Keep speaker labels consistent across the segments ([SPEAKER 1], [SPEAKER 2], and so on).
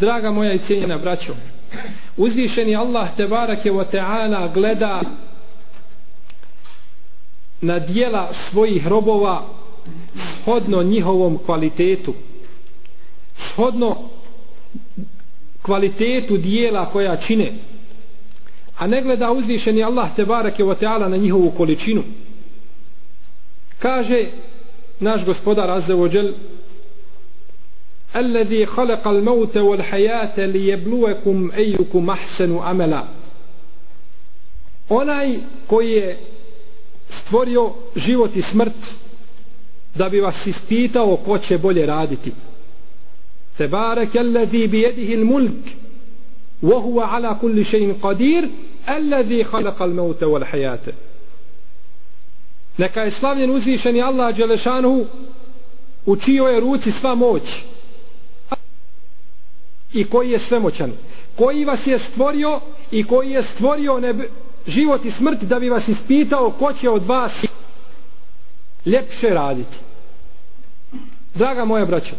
[SPEAKER 1] Draga moja i cijenjena braćo, uzvišeni Allah te barake wa ta'ala gleda na dijela svojih robova shodno njihovom kvalitetu shodno kvalitetu dijela koja čine a ne gleda uzvišeni Allah te barake wa ta'ala na njihovu količinu. Kaže naš gospodar Azzevođel الذي خلق الموت والحياة ليبلوكم أيكم أحسن عملا onaj koji je stvorio život i smrt da bi vas ispitao ko će bolje raditi تبارك الذي بيده الملك وهو على كل شيء قدير الذي خلق الموت والحياة neka je slavljen uzvišeni Allah Đelešanu u čijoj je ruci sva moć i koji je svemoćan koji vas je stvorio i koji je stvorio ne, život i smrt da bi vas ispitao ko će od vas ljepše raditi. Draga moja braćo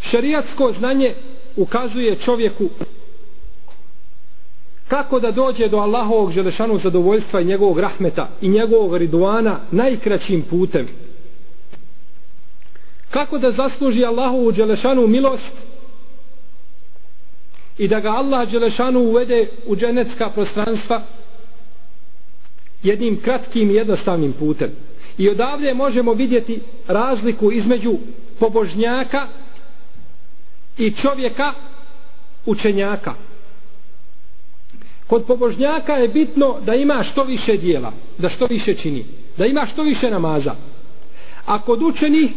[SPEAKER 1] šerijatsko znanje ukazuje čovjeku kako da dođe do Allahovog želešanu zadovoljstva i njegovog rahmeta i njegovog riduana najkraćim putem. Kako da zasluži Allahovu želešanu milost i da ga Allah Đelešanu uvede u dženecka prostranstva jednim kratkim jednostavnim putem. I odavde možemo vidjeti razliku između pobožnjaka i čovjeka učenjaka. Kod pobožnjaka je bitno da ima što više dijela, da što više čini, da ima što više namaza. A kod učenih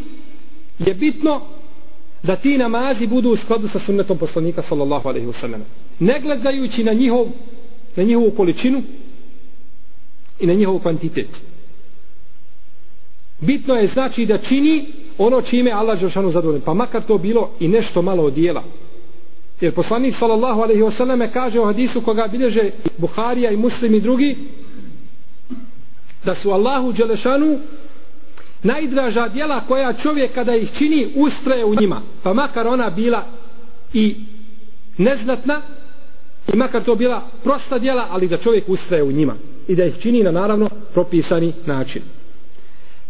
[SPEAKER 1] je bitno da ti namazi budu u skladu sa sunnetom poslanika sallallahu alaihi wasallam. Ne gledajući na njihov na njihovu količinu i na njihov kvantitet. Bitno je znači da čini ono čime Allah Đeršanu zadovoljen pa makar to bilo i nešto malo od dijela. Jer poslanik sallallahu alaihi wasallam kaže u hadisu koga bilježe Buharija i Muslim i drugi da su Allahu Đelešanu najdraža djela koja čovjek kada ih čini ustraje u njima. Pa makar ona bila i neznatna i makar to bila prosta djela ali da čovjek ustraje u njima i da ih čini na naravno propisani način.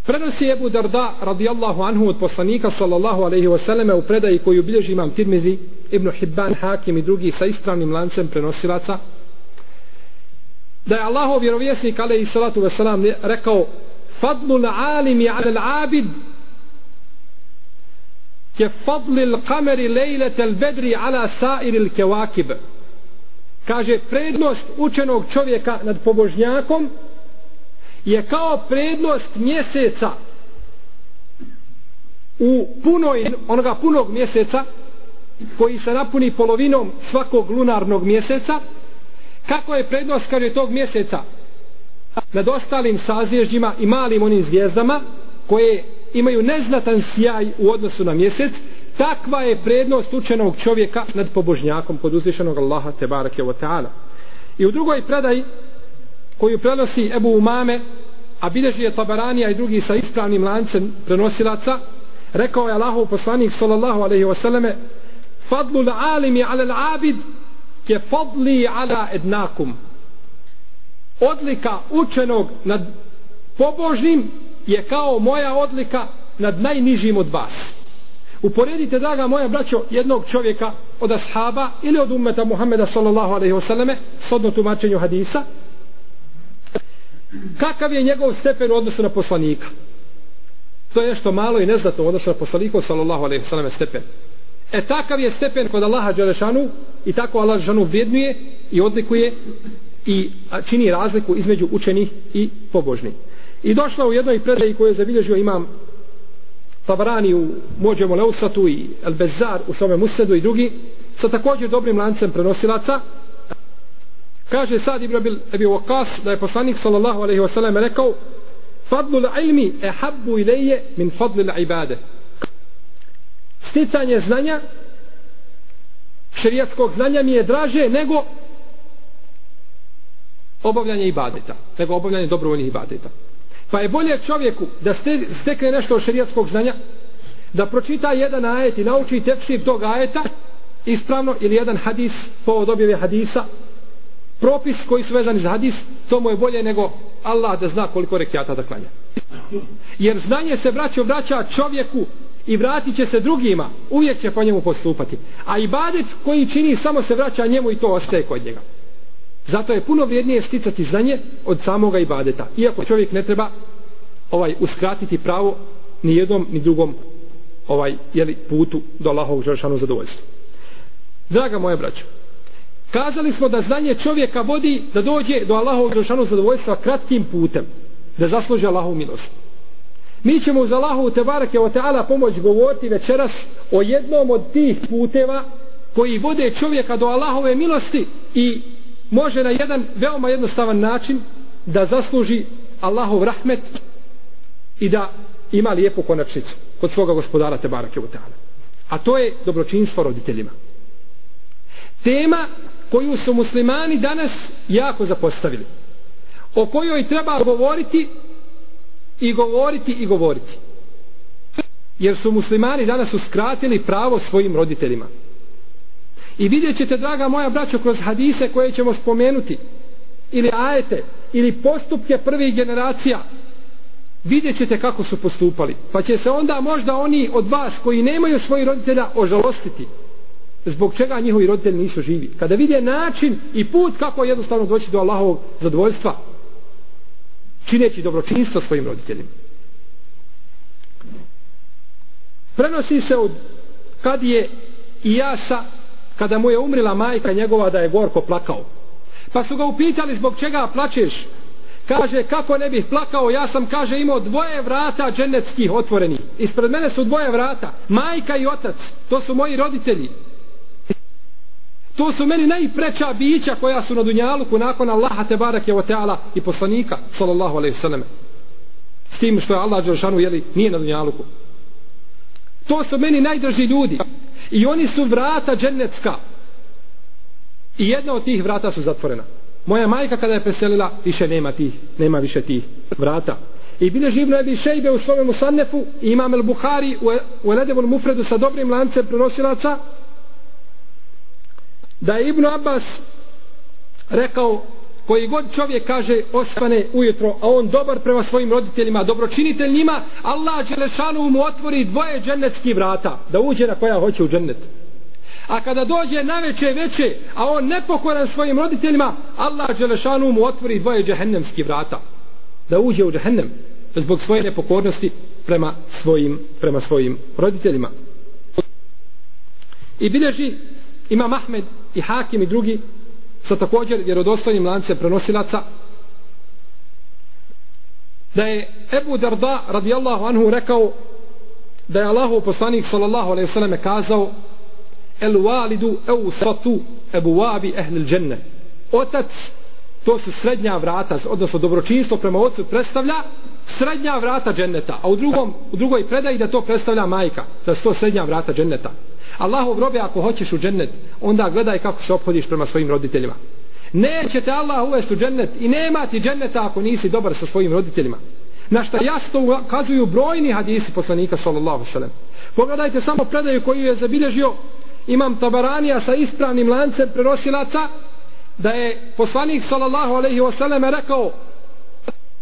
[SPEAKER 1] Prenosi Ebu Darda radijallahu anhu od poslanika sallallahu alaihi wasallam u predaji koju bilježi imam Tirmizi Ibn Hibban Hakim i drugi sa ispravnim lancem prenosilaca da je Allahov vjerovjesnik alaihi salatu wasalam rekao fadlu فضل العالم على العابد كفضل القمر ليلة البدر على سائر الكواكب. Kaže prednost učenog čovjeka nad pobožnjakom je kao prednost mjeseca u punoj onoga punog mjeseca koji se napuni polovinom svakog lunarnog mjeseca. Kako je prednost kaže tog mjeseca? Nad ostalim sazježđima i malim onim zvijezdama koje imaju neznatan sjaj u odnosu na mjesec takva je prednost učenog čovjeka nad pobožnjakom kod uzvišenog Allaha te barake wa ta'ala. I u drugoj predaji koju prenosi Ebu Umame a bileži je Tabaranija i drugi sa ispravnim lancem prenosilaca rekao je Allahov poslanik sallallahu alaihi wasallame fadlu l'alimi ala l'abid ke fadli ala ednakum odlika učenog nad pobožnim je kao moja odlika nad najnižim od vas. Uporedite draga moja braćo jednog čovjeka od ashaba ili od ummeta Muhammeda sallallahu alaihi wasallame sodno tumačenju hadisa. Kakav je njegov stepen u odnosu na poslanika? To je nešto malo i neznatno u odnosu na poslanika sallallahu alaihi wasallame stepen. E takav je stepen kod Allaha Đelešanu i tako Allah Đelešanu vrijednuje i odlikuje i čini razliku između učenih i pobožnih. I došla u jednoj predaji koju je zabilježio imam Tabarani u Mođemu Leusatu i El Bezar u svome Musedu i drugi sa također dobrim lancem prenosilaca. Kaže Sad ibn Abil Ebi Waqas da je poslanik sallallahu alaihi wasallam rekao fadlul ilmi e habbu ilaje min fadlil ibade. Sticanje znanja šerijatskog znanja mi je draže nego obavljanje ibadeta nego obavljanje dobrovoljnih ibadeta. Pa je bolje čovjeku da stekne nešto od šerijatskog znanja da pročita jedan ajet i nauči tefsir tog ajeta ispravno ili jedan hadis povod objave hadisa propis koji su vezani za hadis to mu je bolje nego Allah da zna koliko rekiata da klanja. Jer znanje se vraća vraća čovjeku i vratit će se drugima uvijek će po njemu postupati. A ibadet koji čini samo se vraća njemu i to ostaje kod njega zato je puno vrijednije sticati znanje od samoga ibadeta iako čovjek ne treba ovaj uskratiti pravo ni jednom ni drugom ovaj jeli, putu do Allahovog žršanu zadovoljstva draga moja braćo, Kazali smo da znanje čovjeka vodi da dođe do Allahovog rošanu zadovoljstva kratkim putem, da zasluži Allahovu milost. Mi ćemo uz Allahovu tebareke o teala pomoć govoriti večeras o jednom od tih puteva koji vode čovjeka do Allahove milosti i može na jedan veoma jednostavan način da zasluži Allahov rahmet i da ima lijepu konačnicu kod svoga gospodara Tebarake Vata'ala. A to je dobročinstvo roditeljima. Tema koju su muslimani danas jako zapostavili o kojoj treba govoriti i govoriti i govoriti jer su muslimani danas uskratili pravo svojim roditeljima i vidjet ćete draga moja braćo kroz hadise koje ćemo spomenuti ili ajete ili postupke prvih generacija vidjet ćete kako su postupali pa će se onda možda oni od vas koji nemaju svojih roditelja ožalostiti zbog čega njihovi roditelji nisu živi. Kada vidje način i put kako jednostavno doći do Allahovog zadovoljstva, čineći dobročinstvo svojim roditeljima. Prenosi se od kad je Ijasa, kada mu je umrila majka njegova da je gorko plakao. Pa su ga upitali zbog čega plačeš. Kaže, kako ne bih plakao, ja sam, kaže, imao dvoje vrata dženeckih otvoreni. Ispred mene su dvoje vrata, majka i otac, to su moji roditelji. To su meni najpreća bića koja su na dunjaluku nakon Allaha te barake o teala i poslanika sallallahu alaihi sallam. S tim što je Allah Đeršanu, jeli nije na dunjaluku. To su meni najdrži ljudi. I oni su vrata džennetska. I jedna od tih vrata su zatvorena. Moja majka kada je preselila, više nema tih, nema više tih vrata. I bile živno je bi šejbe u svome musannefu, imam el Buhari u, e- u Mufredu sa dobrim lancem prenosilaca, da je Ibn Abbas rekao koji god čovjek kaže ostane ujutro a on dobar prema svojim roditeljima dobročinitelj njima Allah Đelešanu mu otvori dvoje džennetskih vrata da uđe na koja hoće u džennet. A kada dođe na veće veće a on nepokoran svojim roditeljima Allah Đelešanu mu otvori dvoje džehennemskih vrata da uđe u džehennem zbog svoje nepokornosti prema svojim, prema svojim roditeljima. I bilježi Imam Ahmed i Hakim i drugi sa također vjerodostojnim lancem prenosilaca da je Ebu Darda radijallahu anhu rekao da je Allahu poslanik sallallahu alaihi sallam kazao el walidu eu satu ebu wabi ehlil dženne otac to su srednja vrata odnosno dobročinstvo prema ocu predstavlja srednja vrata dženneta, a u, drugom, u drugoj predaji da to predstavlja majka, da su to srednja vrata dženneta. Allahov robe, ako hoćeš u džennet, onda gledaj kako se ophodiš prema svojim roditeljima. Neće te Allah uvesti u džennet i nema ti dženneta ako nisi dobar sa svojim roditeljima. Na što jasno ukazuju brojni hadisi poslanika sallallahu sallam. Pogledajte samo predaju koju je zabilježio imam Tabaranija sa ispravnim lancem prenosilaca da je poslanik sallallahu alaihi wasallam rekao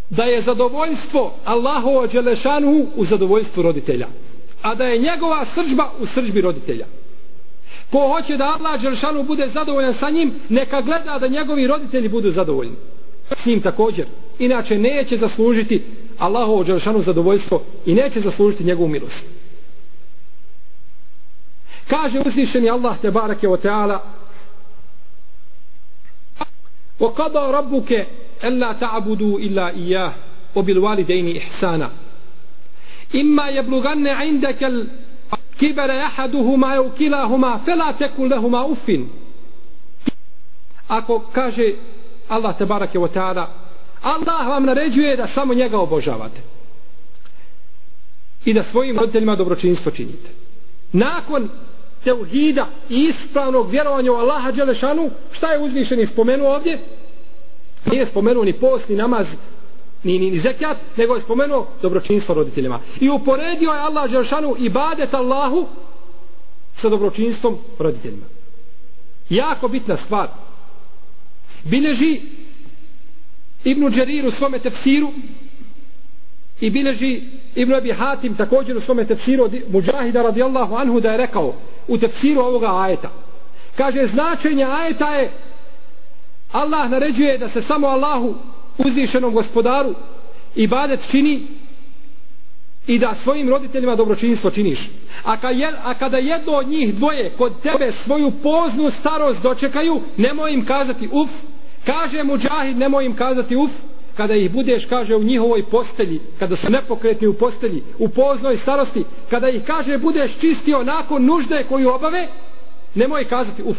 [SPEAKER 1] da je zadovoljstvo Allahovo Đelešanu u zadovoljstvu roditelja a da je njegova sržba u sržbi roditelja ko hoće da Allah Đelešanu bude zadovoljan sa njim neka gleda da njegovi roditelji budu zadovoljni s njim također inače neće zaslužiti Allahovo Đelešanu zadovoljstvo i neće zaslužiti njegovu milost kaže uzvišeni Allah te barake o teala وقضى ربك ألا تعبدوا إلا إياه وبالوالدين إحسانا imma je bluganne indekel kibere ahaduhuma je ukilahuma fela tekun lehuma ufin ako kaže Allah te barake wa ta'ala Allah vam naređuje da samo njega obožavate. I da svojim roditeljima dobročinstvo činite. Nakon teuhida i ispravnog vjerovanja u Allaha Đelešanu, šta je uzvišeni spomenuo ovdje? Nije spomenuo ni post, ni namaz, ni, ni, ni zekijat, nego je spomenuo dobročinstvo roditeljima. I uporedio je Allah Đelešanu i badet Allahu sa dobročinstvom roditeljima. Jako bitna stvar. Bileži Ibnu u svome tefsiru i bileži Ibn Abi Hatim također u svome tefsiru od Mujahida radijallahu anhu da je rekao u tefsiru ovoga ajeta. Kaže značenje ajeta je Allah naređuje da se samo Allahu uzvišenom gospodaru i badet čini i da svojim roditeljima dobročinstvo činiš. A, ka je, a kada jedno od njih dvoje kod tebe svoju poznu starost dočekaju, nemoj im kazati uf. Kaže mu džahid, nemoj im kazati uf kada ih budeš, kaže, u njihovoj postelji, kada su nepokretni u postelji, u poznoj starosti, kada ih, kaže, budeš čistio nakon nužde koju obave, nemoj kazati, uf,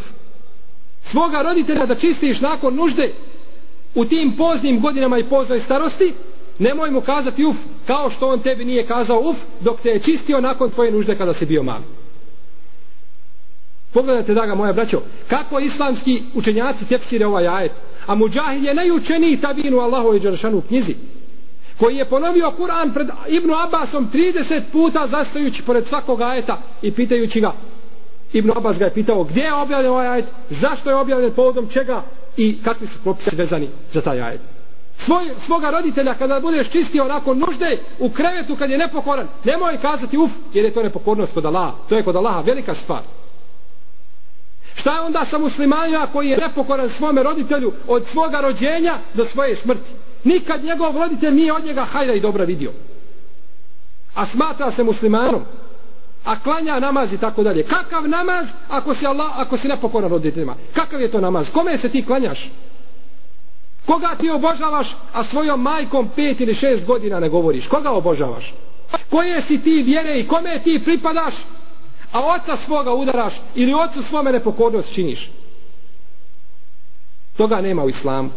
[SPEAKER 1] svoga roditelja da čistiš nakon nužde u tim poznim godinama i poznoj starosti, nemoj mu kazati uf, kao što on tebi nije kazao uf, dok te je čistio nakon tvoje nužde kada si bio mali. Pogledajte, draga moja braćo, kako islamski učenjaci tepskire ovaj ajet. A Mujahid je najučeniji tabinu Allahu i Đeršanu u knjizi. Koji je ponovio Kur'an pred Ibnu Abbasom 30 puta zastojući pored svakog ajeta i pitajući ga. Ibn Abbas ga je pitao gdje je objavljen ovaj ajet, zašto je objavljen povodom čega i kakvi su propisi vezani za taj ajet. Svoj, svoga roditelja kada budeš čistio onako nužde u krevetu kad je nepokoran, nemoj kazati uf, jer je to nepokornost kod Allaha. To je kod Allaha velika stvar. Šta je onda sa muslimanima koji je nepokoran svome roditelju od svoga rođenja do svoje smrti? Nikad njegov roditelj nije od njega hajda i dobra vidio. A smatra se muslimanom. A klanja namaz i tako dalje. Kakav namaz ako si, Allah, ako si nepokoran roditeljima? Kakav je to namaz? Kome se ti klanjaš? Koga ti obožavaš, a svojom majkom pet ili šest godina ne govoriš? Koga obožavaš? Koje si ti vjere i kome ti pripadaš? a oca svoga udaraš ili ocu svome nepokornost činiš. Toga nema u islamu.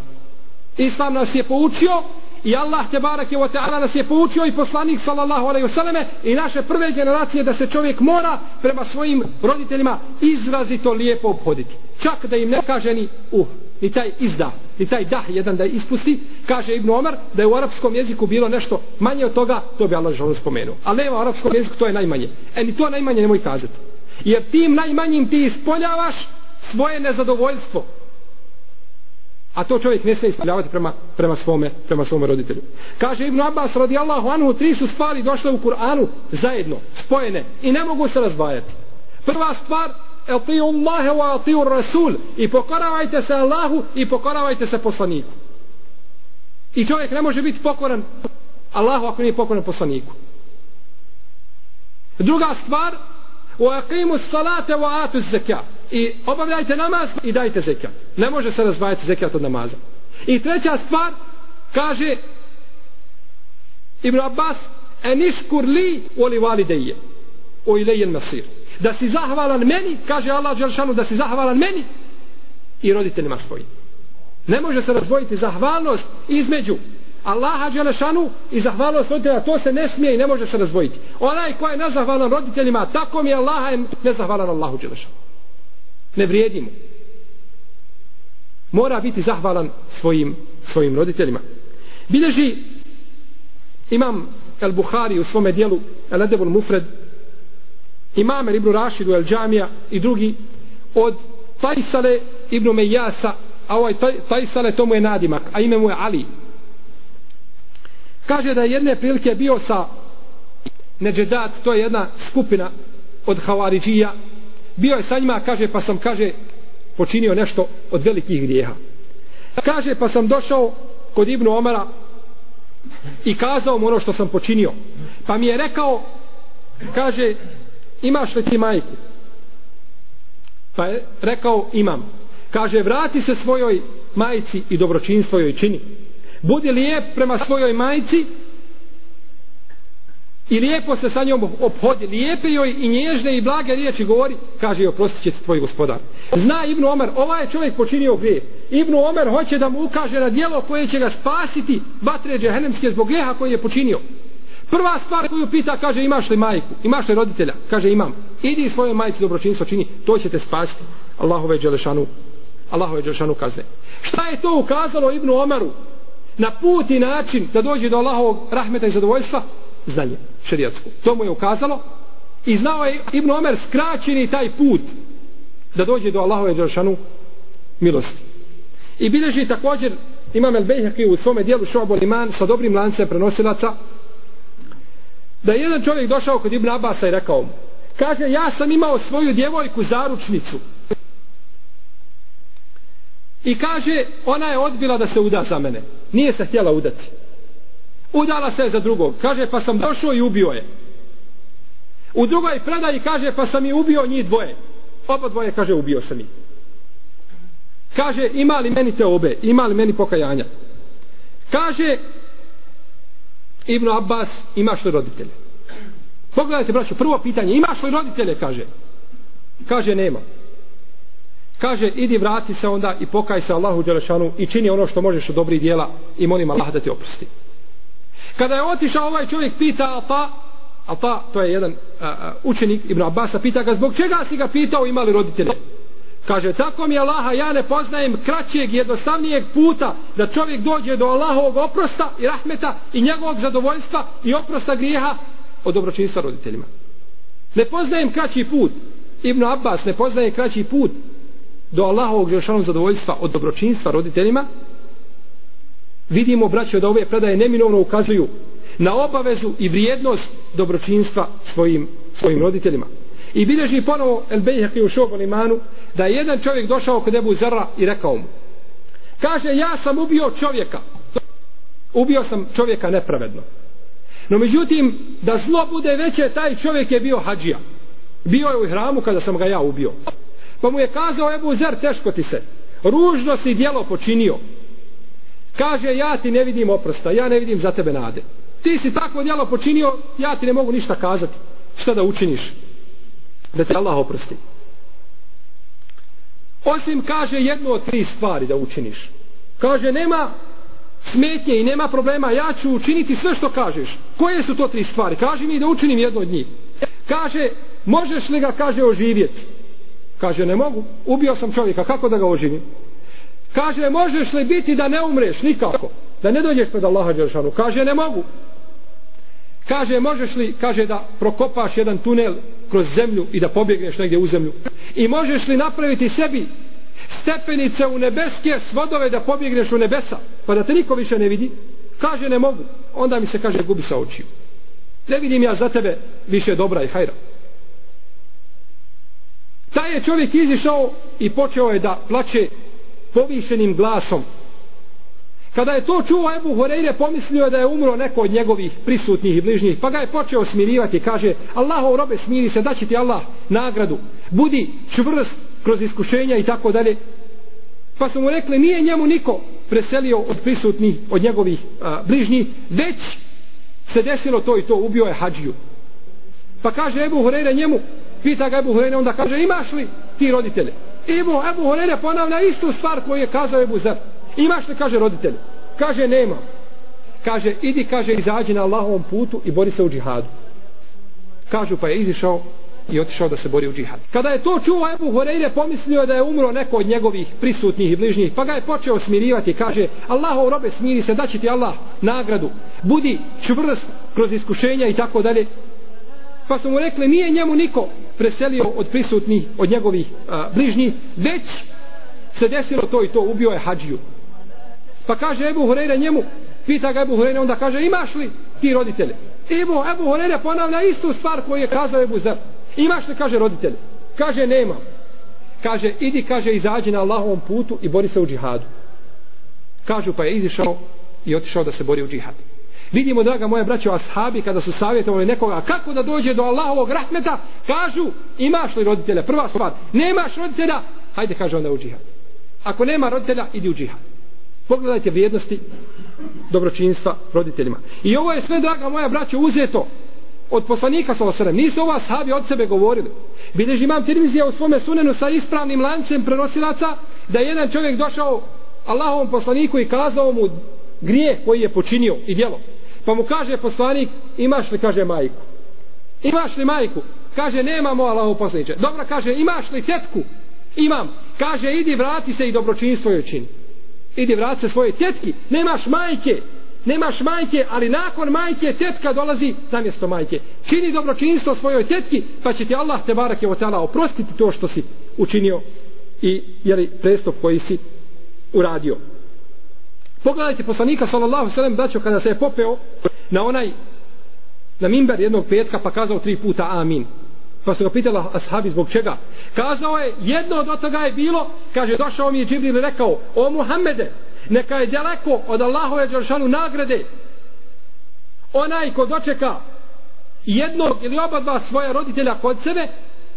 [SPEAKER 1] Islam nas je poučio i Allah te barak je o teala nas je poučio i poslanik sallallahu alaihi vseleme i naše prve generacije da se čovjek mora prema svojim roditeljima izrazito lijepo obhoditi. Čak da im ne kaže ni uh, ni taj izda, ni taj dah jedan da ispusti, kaže Ibn Omar da je u arapskom jeziku bilo nešto manje od toga, to bi Allah žalno spomenuo. Ali nema u arapskom jeziku, to je najmanje. E ni to najmanje nemoj kazati. Jer tim najmanjim ti ispoljavaš svoje nezadovoljstvo. A to čovjek ne smije ispravljavati prema, prema, svome, prema svome roditelju. Kaže Ibn Abbas radijallahu anhu, tri su stvari došle u Kur'anu zajedno, spojene i ne mogu se razdvajati. Prva stvar, atiju Allahe wa atiju Rasul i pokoravajte se Allahu i pokoravajte se poslaniku. I čovjek ne može biti pokoran Allahu ako nije pokoran poslaniku. Druga stvar, u aqimu salate wa atu zekat. I obavljajte namaz i dajte zekat. Ne može se razvajati zekat od namaza. I treća stvar, kaže Ibn Abbas, eniškur li u li valideje. O ilejen masir da si zahvalan meni, kaže Allah Đelšanu, da si zahvalan meni i roditeljima svojim. Ne može se razvojiti zahvalnost između Allaha Đelešanu i zahvalnost roditelja, to se ne smije i ne može se razvojiti. Onaj ko je nezahvalan roditeljima, tako mi je Allaha je nezahvalan Allahu Đelešanu. Ne vrijedi mu. Mora biti zahvalan svojim, svojim roditeljima. Bileži imam El Buhari u svome dijelu El Edebul Mufred imam El Ibnu Rašidu El Džamija i drugi od Tajsale Ibn Mejasa a ovaj Tajsale to mu je nadimak a ime mu je Ali kaže da je jedne prilike bio sa Neđedat to je jedna skupina od Havariđija bio je sa njima kaže pa sam kaže počinio nešto od velikih grijeha. Kaže pa sam došao kod Ibnu Omara i kazao mu ono što sam počinio. Pa mi je rekao kaže imaš li ti majku? Pa je rekao imam. Kaže vrati se svojoj majici i dobročinstvo joj čini. Budi lijep prema svojoj majici i lijepo se sa njom obhodi lijepe joj i nježne i blage riječi govori kaže joj oprostit će tvoj gospodar. Zna Ibnu Omer ovaj je čovjek počinio grije Ibnu Omer hoće da mu ukaže na dijelo koje će ga spasiti vatre džehennemske zbog greha koji je počinio. Prva stvar koju pita kaže imaš li majku? Imaš li roditelja? Kaže imam. Idi svojoj majici dobročinstvo čini to će te spasiti. Allahove dželešanu Allahove dželešanu kazne. Šta je to ukazalo Ibnu Omeru? Na put i način da dođe do Allahovog rahmeta i zadovoljstva? Znanje šerijatsko. To mu je ukazalo i znao je Ibn Omer skraćeni taj put da dođe do Allahove Đelšanu milosti. I bilježi također Imam El Bejhaki u svome dijelu Šobol Iman sa dobrim lancem prenosilaca da je jedan čovjek došao kod Ibn Abasa i rekao mu kaže ja sam imao svoju djevojku zaručnicu i kaže ona je odbila da se uda za mene nije se htjela udati udala se za drugog. Kaže pa sam došao i ubio je. U drugoj predaji kaže pa sam i ubio njih dvoje. Oba dvoje kaže ubio sam ih. Kaže ima li meni te obe ima li meni pokajanja? Kaže Ibn Abbas imaš li roditelje? Pogledajte braću prvo pitanje imaš li roditelje? Kaže. Kaže nema. Kaže idi vrati se onda i pokaj se Allahu Đelešanu i čini ono što možeš od dobrih dijela i molim Allah da te oprosti. Kada je otišao ovaj čovjek pita Alta, Alta to je jedan a, a, učenik Ibn Abasa, pita ga zbog čega si ga pitao imali roditelje? Kaže, tako mi Allaha, ja ne poznajem kraćeg, jednostavnijeg puta da čovjek dođe do Allahovog oprosta i rahmeta i njegovog zadovoljstva i oprosta grijeha od dobročinstva roditeljima. Ne poznajem kraći put. Ibn Abbas ne poznaje kraći put do Allahovog zadovoljstva od dobročinstva roditeljima vidimo braćo da ove predaje neminovno ukazuju na obavezu i vrijednost dobročinstva svojim, svojim roditeljima. I bilježi ponovo El Bejhaki u šobom imanu da je jedan čovjek došao kod Ebu Zara i rekao mu kaže ja sam ubio čovjeka. Ubio sam čovjeka nepravedno. No međutim da zlo bude veće taj čovjek je bio hađija bio je u hramu kada sam ga ja ubio. Pa mu je kazao Ebu Zer teško ti se. Ružno si dijelo počinio kaže ja ti ne vidim oprosta ja ne vidim za tebe nade. Ti si takvo djelo počinio ja ti ne mogu ništa kazati. Šta da učiniš? Da te Allah oprosti. Osim kaže jednu od tri stvari da učiniš. Kaže nema smetnje i nema problema ja ću učiniti sve što kažeš. Koje su to tri stvari? Kaži mi da učinim jednu od njih. Kaže možeš li ga kaže oživjeti? Kaže ne mogu. Ubio sam čovjeka kako da ga oživim? Kaže, možeš li biti da ne umreš nikako? Da ne dođeš pred Allaha Đeršanu? Kaže, ne mogu. Kaže, možeš li, kaže, da prokopaš jedan tunel kroz zemlju i da pobjegneš negdje u zemlju? I možeš li napraviti sebi stepenice u nebeske svodove da pobjegneš u nebesa? Pa da te niko više ne vidi? Kaže, ne mogu. Onda mi se kaže, gubi sa očiju. Ne vidim ja za tebe više dobra i hajra. Taj je čovjek izišao i počeo je da plaće povišenim glasom. Kada je to čuo Ebu Horeire, pomislio da je umro neko od njegovih prisutnih i bližnjih, pa ga je počeo smirivati, kaže, Allahov robe smiri se, da ti Allah nagradu, budi čvrst kroz iskušenja i tako dalje. Pa su mu rekli, nije njemu niko preselio od prisutnih, od njegovih a, bližnjih, već se desilo to i to, ubio je hađiju. Pa kaže Ebu Horeire njemu, pita ga Ebu Horeire, onda kaže, imaš li ti roditelje? Ebu, Ebu Horeire ponavlja istu stvar koju je kazao Ebu Zer. Imaš li, kaže roditelj? Kaže, nema. kaže, idi, kaže, izađi na Allahovom putu i bori se u džihadu. Kažu, pa je izišao i otišao da se bori u džihad. Kada je to čuo Ebu Horeire, pomislio da je umro neko od njegovih prisutnih i bližnjih, pa ga je počeo smirivati, kaže, Allahov robe, smiri se, daći ti Allah nagradu, budi čvrst kroz iskušenja i tako dalje. Pa su mu rekli, nije njemu niko preselio od prisutnih, od njegovih a, bližnjih, već se desilo to i to, ubio je hađiju. Pa kaže Ebu Horeire njemu, pita ga Ebu Horeire, onda kaže, imaš li ti roditelje? Ebu, Ebu Horeire ponavlja istu stvar koju je kazao Ebu Zer. Imaš li, kaže roditelj? Kaže, nema. Kaže, idi, kaže, izađi na Allahovom putu i bori se u džihadu. Kažu, pa je izišao i otišao da se bori u džihadu. Vidimo, draga moja braćo, ashabi, kada su savjetovali nekoga kako da dođe do Allahovog rahmeta, kažu, imaš li roditelja? Prva stvar, nemaš roditelja? Hajde, kaže onda u džihad. Ako nema roditelja, idi u džihad. Pogledajte vrijednosti dobročinstva roditeljima. I ovo je sve, draga moja braćo, uzeto od poslanika sa osrem. Nisu ova sahabi od sebe govorili. Bileži imam Tirmizija u svome sunenu sa ispravnim lancem prenosilaca da je jedan čovjek došao Allahovom poslaniku i kazao mu grije koji je počinio i djelo. Pa mu kaže poslanik, imaš li, kaže majku. Imaš li majku? Kaže, nemamo Allahov poslaniče. Dobro, kaže, imaš li tetku? Imam. Kaže, idi vrati se i dobročinstvo joj čini. Idi vrati se svoje tetki. Nemaš majke nemaš majke, ali nakon majke tetka dolazi na mjesto majke. Čini dobročinstvo svojoj tetki, pa će ti Allah te barak je otala oprostiti to što si učinio i jeli, prestop koji si uradio. Pogledajte poslanika sallallahu sallam braćo kada se je popeo na onaj na mimber jednog petka pa kazao tri puta amin. Pa su ga pitala ashabi zbog čega. Kazao je, jedno od toga je bilo, kaže, došao mi je Džibril i rekao, o Muhammede, neka je daleko od Allahove Đeršanu nagrade onaj ko dočeka jednog ili oba dva svoja roditelja kod sebe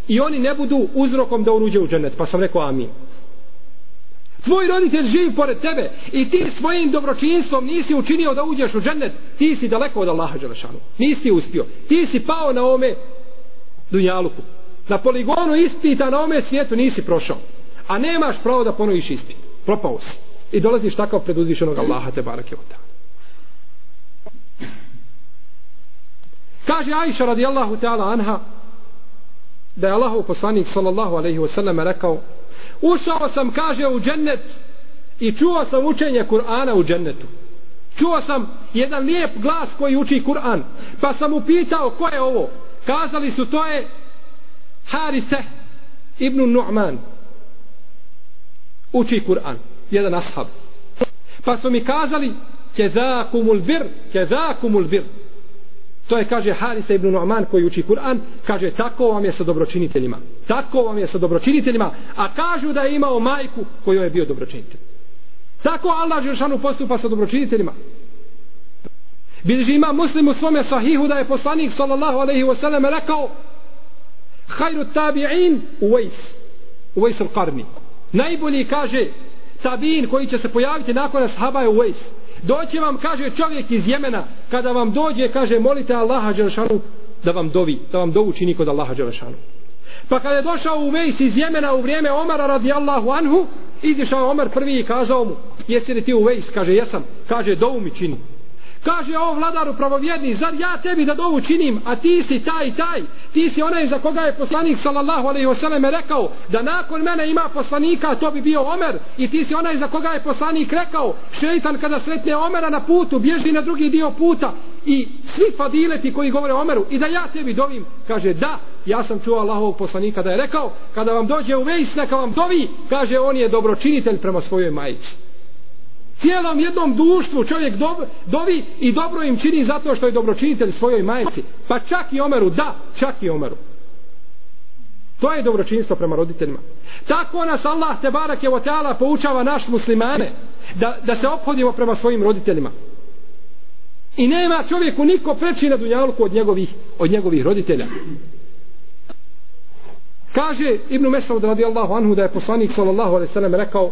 [SPEAKER 1] i oni ne budu uzrokom da uruđe u džennet pa sam rekao amin tvoj roditelj živi pored tebe i ti svojim dobročinstvom nisi učinio da uđeš u džennet. Ti si daleko od Allaha Đelešanu. nisi uspio. Ti si pao na ome dunjaluku. Na poligonu ispita na ome svijetu nisi prošao. A nemaš pravo da ponoviš ispit. Propao si. I dolaziš takav pred uzvišenog Allaha te barake od Kaže Aisha radijallahu ta'ala anha da je Allahov poslanik sallallahu alaihi wasallam rekao ušao sam kaže u džennet i čuo sam učenje Kur'ana u džennetu čuo sam jedan lijep glas koji uči Kur'an pa sam upitao ko je ovo kazali su to je Harise ibn Nu'man uči Kur'an jedan ashab. Pa su mi kazali, kezakumul bir, kezakumul bir. To je, kaže, Harisa ibn Nu'man koji uči Kur'an, kaže, tako vam je sa dobročiniteljima. Tako vam je sa dobročiniteljima, a kažu da je imao majku koju je bio dobročinitelj. Tako Allah Žešanu postupa sa dobročiniteljima. Bilži ima muslim u svome sahihu da je poslanik sallallahu alaihi wasallam rekao hajru tabi'in uvejs uvejs al-qarni najbolji kaže tabin koji će se pojaviti nakon ashaba je Uvejs. Doće vam, kaže čovjek iz Jemena, kada vam dođe, kaže, molite Allaha Đelšanu da vam dovi, da vam dovu čini kod Allaha Đelšanu. Pa kada je došao Uwais iz Jemena u vrijeme Omara radijallahu anhu, izišao Omar prvi i kazao mu, jesi li ti Uwais? Kaže, jesam. Kaže, dovu mi čini. Kaže o vladaru pravovjedni, zar ja tebi da dovu činim, a ti si taj taj, ti si onaj za koga je poslanik sallallahu alaihi wasallam rekao, da nakon mene ima poslanika, to bi bio Omer, i ti si onaj za koga je poslanik rekao, šeitan kada sretne Omera na putu, bježi na drugi dio puta, i svi fadileti koji govore Omeru, i da ja tebi dovim, kaže da, ja sam čuo Allahovog poslanika da je rekao, kada vam dođe u vejs, neka vam dovi, kaže on je dobročinitelj prema svojoj majici cijelom jednom društvu čovjek do, dovi i dobro im čini zato što je dobročinitelj svojoj majci. Pa čak i Omeru, da, čak i Omeru. To je dobročinstvo prema roditeljima. Tako nas Allah te barak je oteala poučava naš muslimane da, da se obhodimo prema svojim roditeljima. I nema čovjeku niko preći na dunjalku od njegovih, od njegovih roditelja. Kaže Ibnu Mesaud radijallahu anhu da je poslanik sallallahu alaihi sallam rekao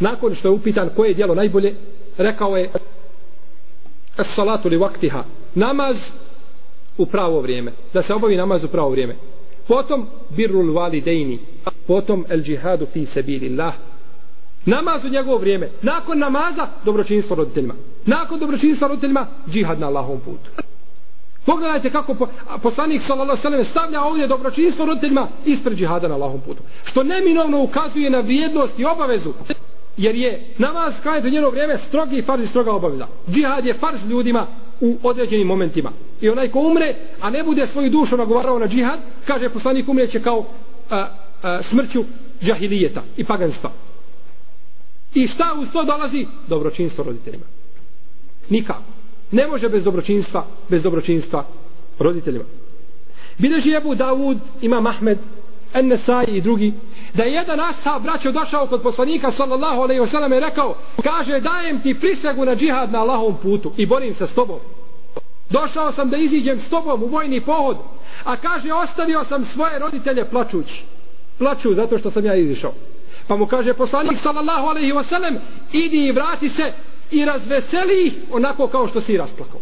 [SPEAKER 1] nakon što je upitan koje je djelo najbolje rekao je es salatu li vaktiha namaz u pravo vrijeme da se obavi namaz u pravo vrijeme potom birrul validejni potom el džihadu fi sebilillah Namaz u njegovo vrijeme. Nakon namaza, dobročinstvo roditeljima. Nakon dobročinstva roditeljima, džihad na Allahovom putu. Pogledajte kako po, poslanik sallallahu alejhi ve stavlja ovdje dobročinstvo roditeljima ispred džihada na Allahovom putu. Što neminovno ukazuje na vrijednost i obavezu. Jer je namaz kaj u njeno vrijeme strogi farz i stroga obaveza. Džihad je farz ljudima u određenim momentima. I onaj ko umre, a ne bude svoju dušu nagovarao na džihad, kaže poslanik umreće kao a, a, smrću džahilijeta i paganstva. I šta uz to dolazi? Dobročinstvo roditeljima. Nikako. Ne može bez dobročinstva, bez dobročinstva roditeljima. Bileži Ebu Davud, ima Mahmed, Ennesaj i drugi, da je jedan ashab braćo došao kod poslanika sallallahu alaihi wasallam i rekao, kaže dajem ti prisegu na džihad na Allahovom putu i borim se s tobom. Došao sam da iziđem s tobom u vojni pohod, a kaže ostavio sam svoje roditelje plačući. Plaču zato što sam ja izišao. Pa mu kaže poslanik sallallahu alaihi wasallam, idi i vrati se i razveseli ih onako kao što si rasplakao.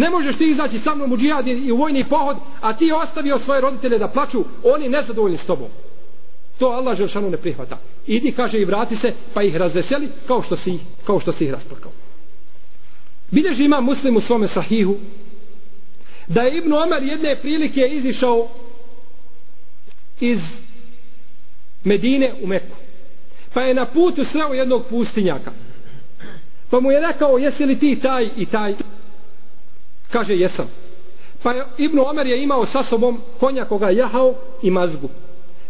[SPEAKER 1] Ne možeš ti izaći sa mnom u džihad i u vojni pohod, a ti ostavio svoje roditelje da plaču, oni nezadovoljni s tobom. To Allah Želšanu ne prihvata. Idi, kaže, i vrati se, pa ih razveseli kao što si, kao što si ih rasplakao. Bileži ima muslim u svome sahihu, da je Ibnu Omer jedne prilike izišao iz Medine u Meku. Pa je na putu sreo jednog pustinjaka. Pa mu je rekao, jesi li ti taj i taj? Kaže, jesam. Pa je, Ibn Omer je imao sa sobom konja koga je jahao i mazgu.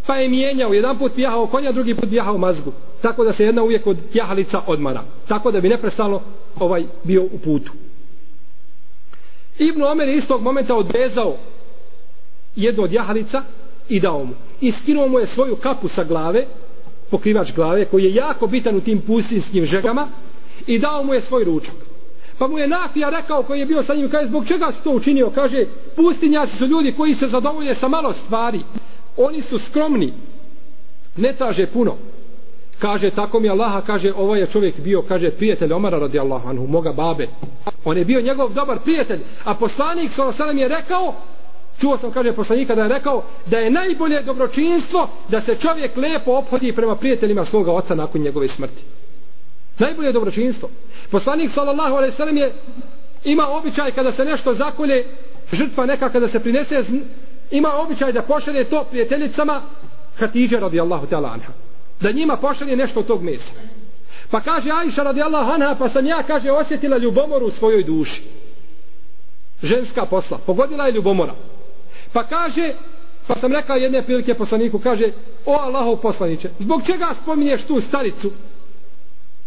[SPEAKER 1] Pa je mijenjao, jedan put jahao konja, drugi put jahao mazgu. Tako da se jedna uvijek od jahalica odmara. Tako da bi neprestano ovaj bio u putu. Ibn Omer je istog momenta odrezao jednu od jahalica i dao mu. I skinuo mu je svoju kapu sa glave, pokrivač glave, koji je jako bitan u tim pustinskim žegama, i dao mu je svoj ručak. Pa mu je Nafija rekao koji je bio sa njim, kaže, zbog čega si to učinio? Kaže, pustinjaci su ljudi koji se zadovolje sa malo stvari. Oni su skromni. Ne traže puno. Kaže, tako mi Allaha, kaže, ovo je čovjek bio, kaže, prijatelj Omara radi Allahu anhu, moga babe. On je bio njegov dobar prijatelj. A poslanik, sa je rekao, čuo sam, kaže, poslanika da je rekao, da je najbolje dobročinstvo da se čovjek lepo ophodi prema prijateljima svoga oca nakon njegove smrti. Najbolje dobročinstvo. Poslanik sallallahu alejhi ve sellem je ima običaj kada se nešto zakolje, žrtva neka kada se prinese, ima običaj da pošalje to prijateljicama Hatidže radijallahu ta'ala anha. Da njima pošalje nešto od tog mesa. Pa kaže Ajša radijallahu anha, pa sam ja, kaže, osjetila ljubomoru u svojoj duši. Ženska posla. Pogodila je ljubomora. Pa kaže, pa sam rekao jedne prilike poslaniku, kaže, o Allahov poslaniće, zbog čega spominješ tu staricu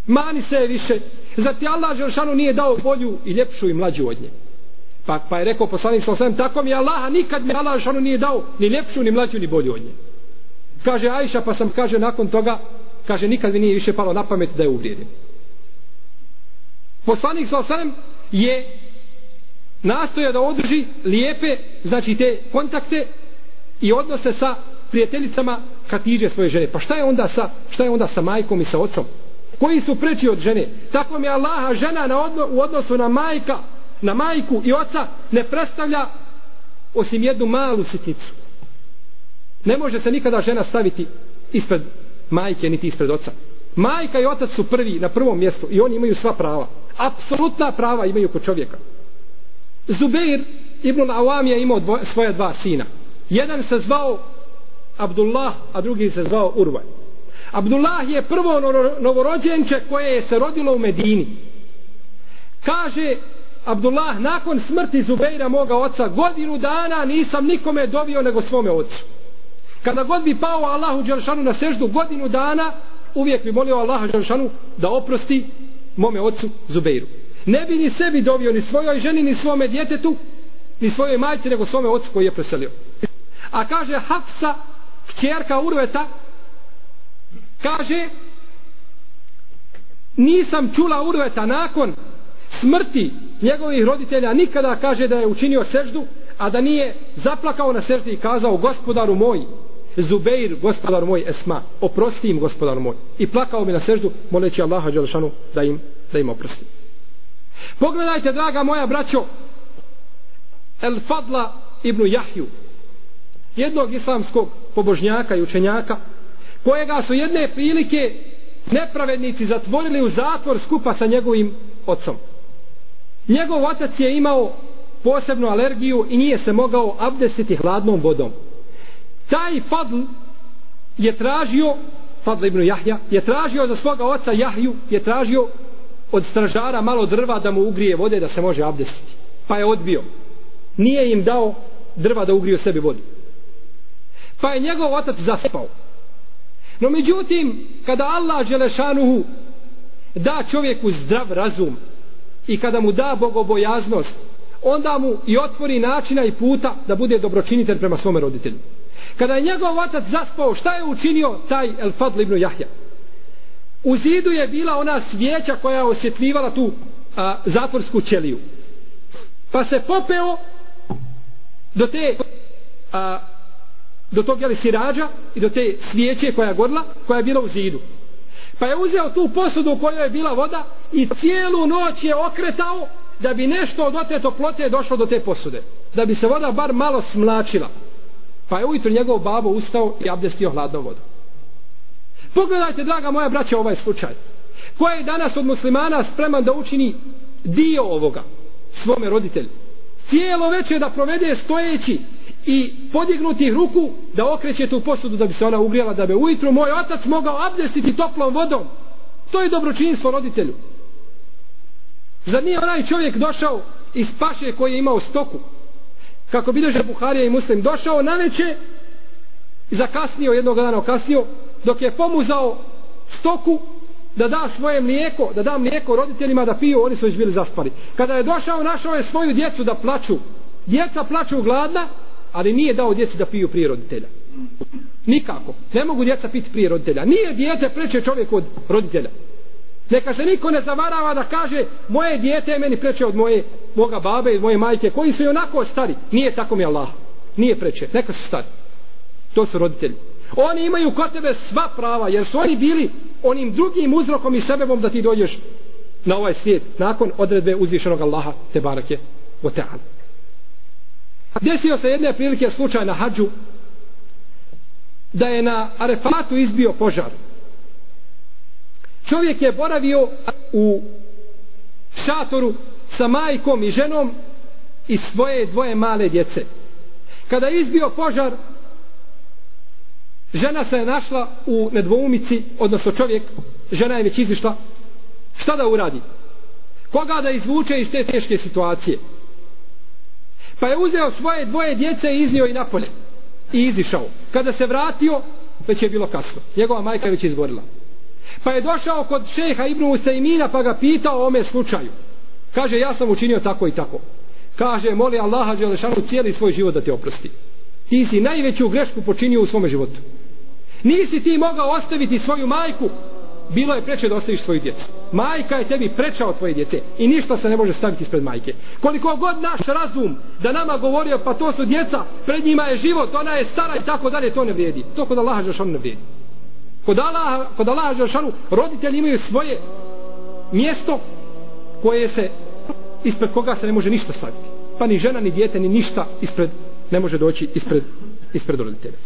[SPEAKER 1] Mani se više. Zati Allah Želšanu nije dao bolju i ljepšu i mlađu od nje? Pa, pa je rekao poslanik sa tako mi Allah, nikad mi Allah Želšanu nije dao ni ljepšu, ni mlađu, ni bolju od nje. Kaže Ajša, pa sam kaže nakon toga, kaže nikad mi nije više palo na pamet da je uvrijedim. Poslanik sa je nastoja da održi lijepe, znači te kontakte i odnose sa prijateljicama Hatidže svoje žene. Pa šta je onda sa, šta je onda sa majkom i sa ocom? Koji su preči od žene. Tako mi Allaha žena na odno, u odnosu na majka, na majku i oca ne predstavlja osim jednu malu sitnicu. Ne može se nikada žena staviti ispred majke niti ispred oca. Majka i otac su prvi na prvom mjestu i oni imaju sva prava. Apsolutna prava imaju kod čovjeka. Zubeir ibn Awam je imao dvoje, svoje dva sina. Jedan se zvao Abdullah, a drugi se zvao Urvaj. Abdullah je prvo novorođenče koje je se rodilo u Medini. Kaže Abdullah, nakon smrti Zubeira moga oca, godinu dana nisam nikome dovio nego svome ocu. Kada god bi pao Allahu Đelšanu na seždu godinu dana, uvijek bi molio Allahu Đelšanu da oprosti mome ocu Zubeiru. Ne bi ni sebi dovio, ni svojoj ženi, ni svome djetetu, ni svojoj majci, nego svome ocu koji je preselio. A kaže Hafsa, kćerka Urveta, kaže nisam čula urveta nakon smrti njegovih roditelja nikada kaže da je učinio seždu a da nije zaplakao na seždi i kazao gospodaru moj Zubeir, gospodar moj, Esma, oprosti im, gospodar moj. I plakao mi na seždu, moleći Allaha Đelšanu da im, da im oprosti. Pogledajte, draga moja braćo, El Fadla ibn Jahju, jednog islamskog pobožnjaka i učenjaka, kojega su jedne prilike nepravednici zatvorili u zatvor skupa sa njegovim ocom. Njegov otac je imao posebnu alergiju i nije se mogao abdestiti hladnom vodom. Taj Fadl je tražio, Fadl ibn Jahja, je tražio za svoga oca Jahju, je tražio od stražara malo drva da mu ugrije vode da se može abdestiti. Pa je odbio. Nije im dao drva da ugriju sebi vodu. Pa je njegov otac zaspao. No međutim, kada Allah Želešanuhu da čovjeku zdrav razum i kada mu da bogobojaznost, onda mu i otvori načina i puta da bude dobročinitelj prema svome roditelju. Kada je njegov otac zaspao, šta je učinio taj El Fadl ibn Jahja? U zidu je bila ona svijeća koja je osjetljivala tu a, zatvorsku ćeliju. Pa se popeo do te a, do tog jeli sirađa i do te svijeće koja je gorla, koja je bila u zidu. Pa je uzeo tu posudu u kojoj je bila voda i cijelu noć je okretao da bi nešto od te toplote došlo do te posude. Da bi se voda bar malo smlačila. Pa je ujutro njegov babo ustao i abdestio hladnom vodom. Pogledajte, draga moja braća, ovaj slučaj. Ko je danas od muslimana spreman da učini dio ovoga svome roditelju? Cijelo večer da provede stojeći i podignuti ruku da okreće tu posudu da bi se ona ugrijala da bi ujutru moj otac mogao abdestiti toplom vodom. To je dobročinstvo roditelju. Zar nije onaj čovjek došao iz paše koji je imao stoku? Kako bilježe Buharija i Muslim došao na veće i zakasnio jednog dana kasnio dok je pomuzao stoku da da svoje mlijeko, da da mlijeko roditeljima da piju, oni su već bili zaspali. Kada je došao, našao je svoju djecu da plaču. Djeca plaču gladna, ali nije dao djeci da piju prije roditelja. Nikako. Ne mogu djeca piti prije roditelja. Nije dijete preče čovjek od roditelja. Neka se niko ne zavarava da kaže moje dijete je meni preče od moje moga babe i moje majke koji su i onako stari. Nije tako mi Allah. Nije preče. Neka su stari. To su roditelji. Oni imaju kod tebe sva prava jer su oni bili onim drugim uzrokom i sebebom da ti dođeš na ovaj svijet nakon odredbe uzvišenog Allaha te barake o te'ala. Desio se jedne prilike slučaj na hađu da je na Arefatu izbio požar. Čovjek je boravio u šatoru sa majkom i ženom i svoje dvoje male djece. Kada je izbio požar, žena se je našla u nedvoumici, odnosno čovjek, žena je već izišla, šta da uradi? Koga da izvuče iz te teške situacije? Pa je uzeo svoje dvoje djece i iznio i napolje. I izišao. Kada se vratio, već je bilo kasno. Njegova majka je već izgorila. Pa je došao kod šeha Ibnu Usajmina pa ga pitao o ome slučaju. Kaže, ja sam učinio tako i tako. Kaže, moli Allaha Đelešanu cijeli svoj život da te oprosti. Ti si najveću grešku počinio u svome životu. Nisi ti mogao ostaviti svoju majku bilo je preče da ostaviš svoju djecu. Majka je tebi preča od tvoje djece i ništa se ne može staviti ispred majke. Koliko god naš razum da nama govorio pa to su djeca, pred njima je život, ona je stara i tako dalje, to ne vrijedi. To kod Allaha Žešanu ne vrijedi. Kod Allaha, kod Allaha Žešanu roditelji imaju svoje mjesto koje se ispred koga se ne može ništa staviti. Pa ni žena, ni djete, ni ništa ispred ne može doći ispred, ispred roditelja.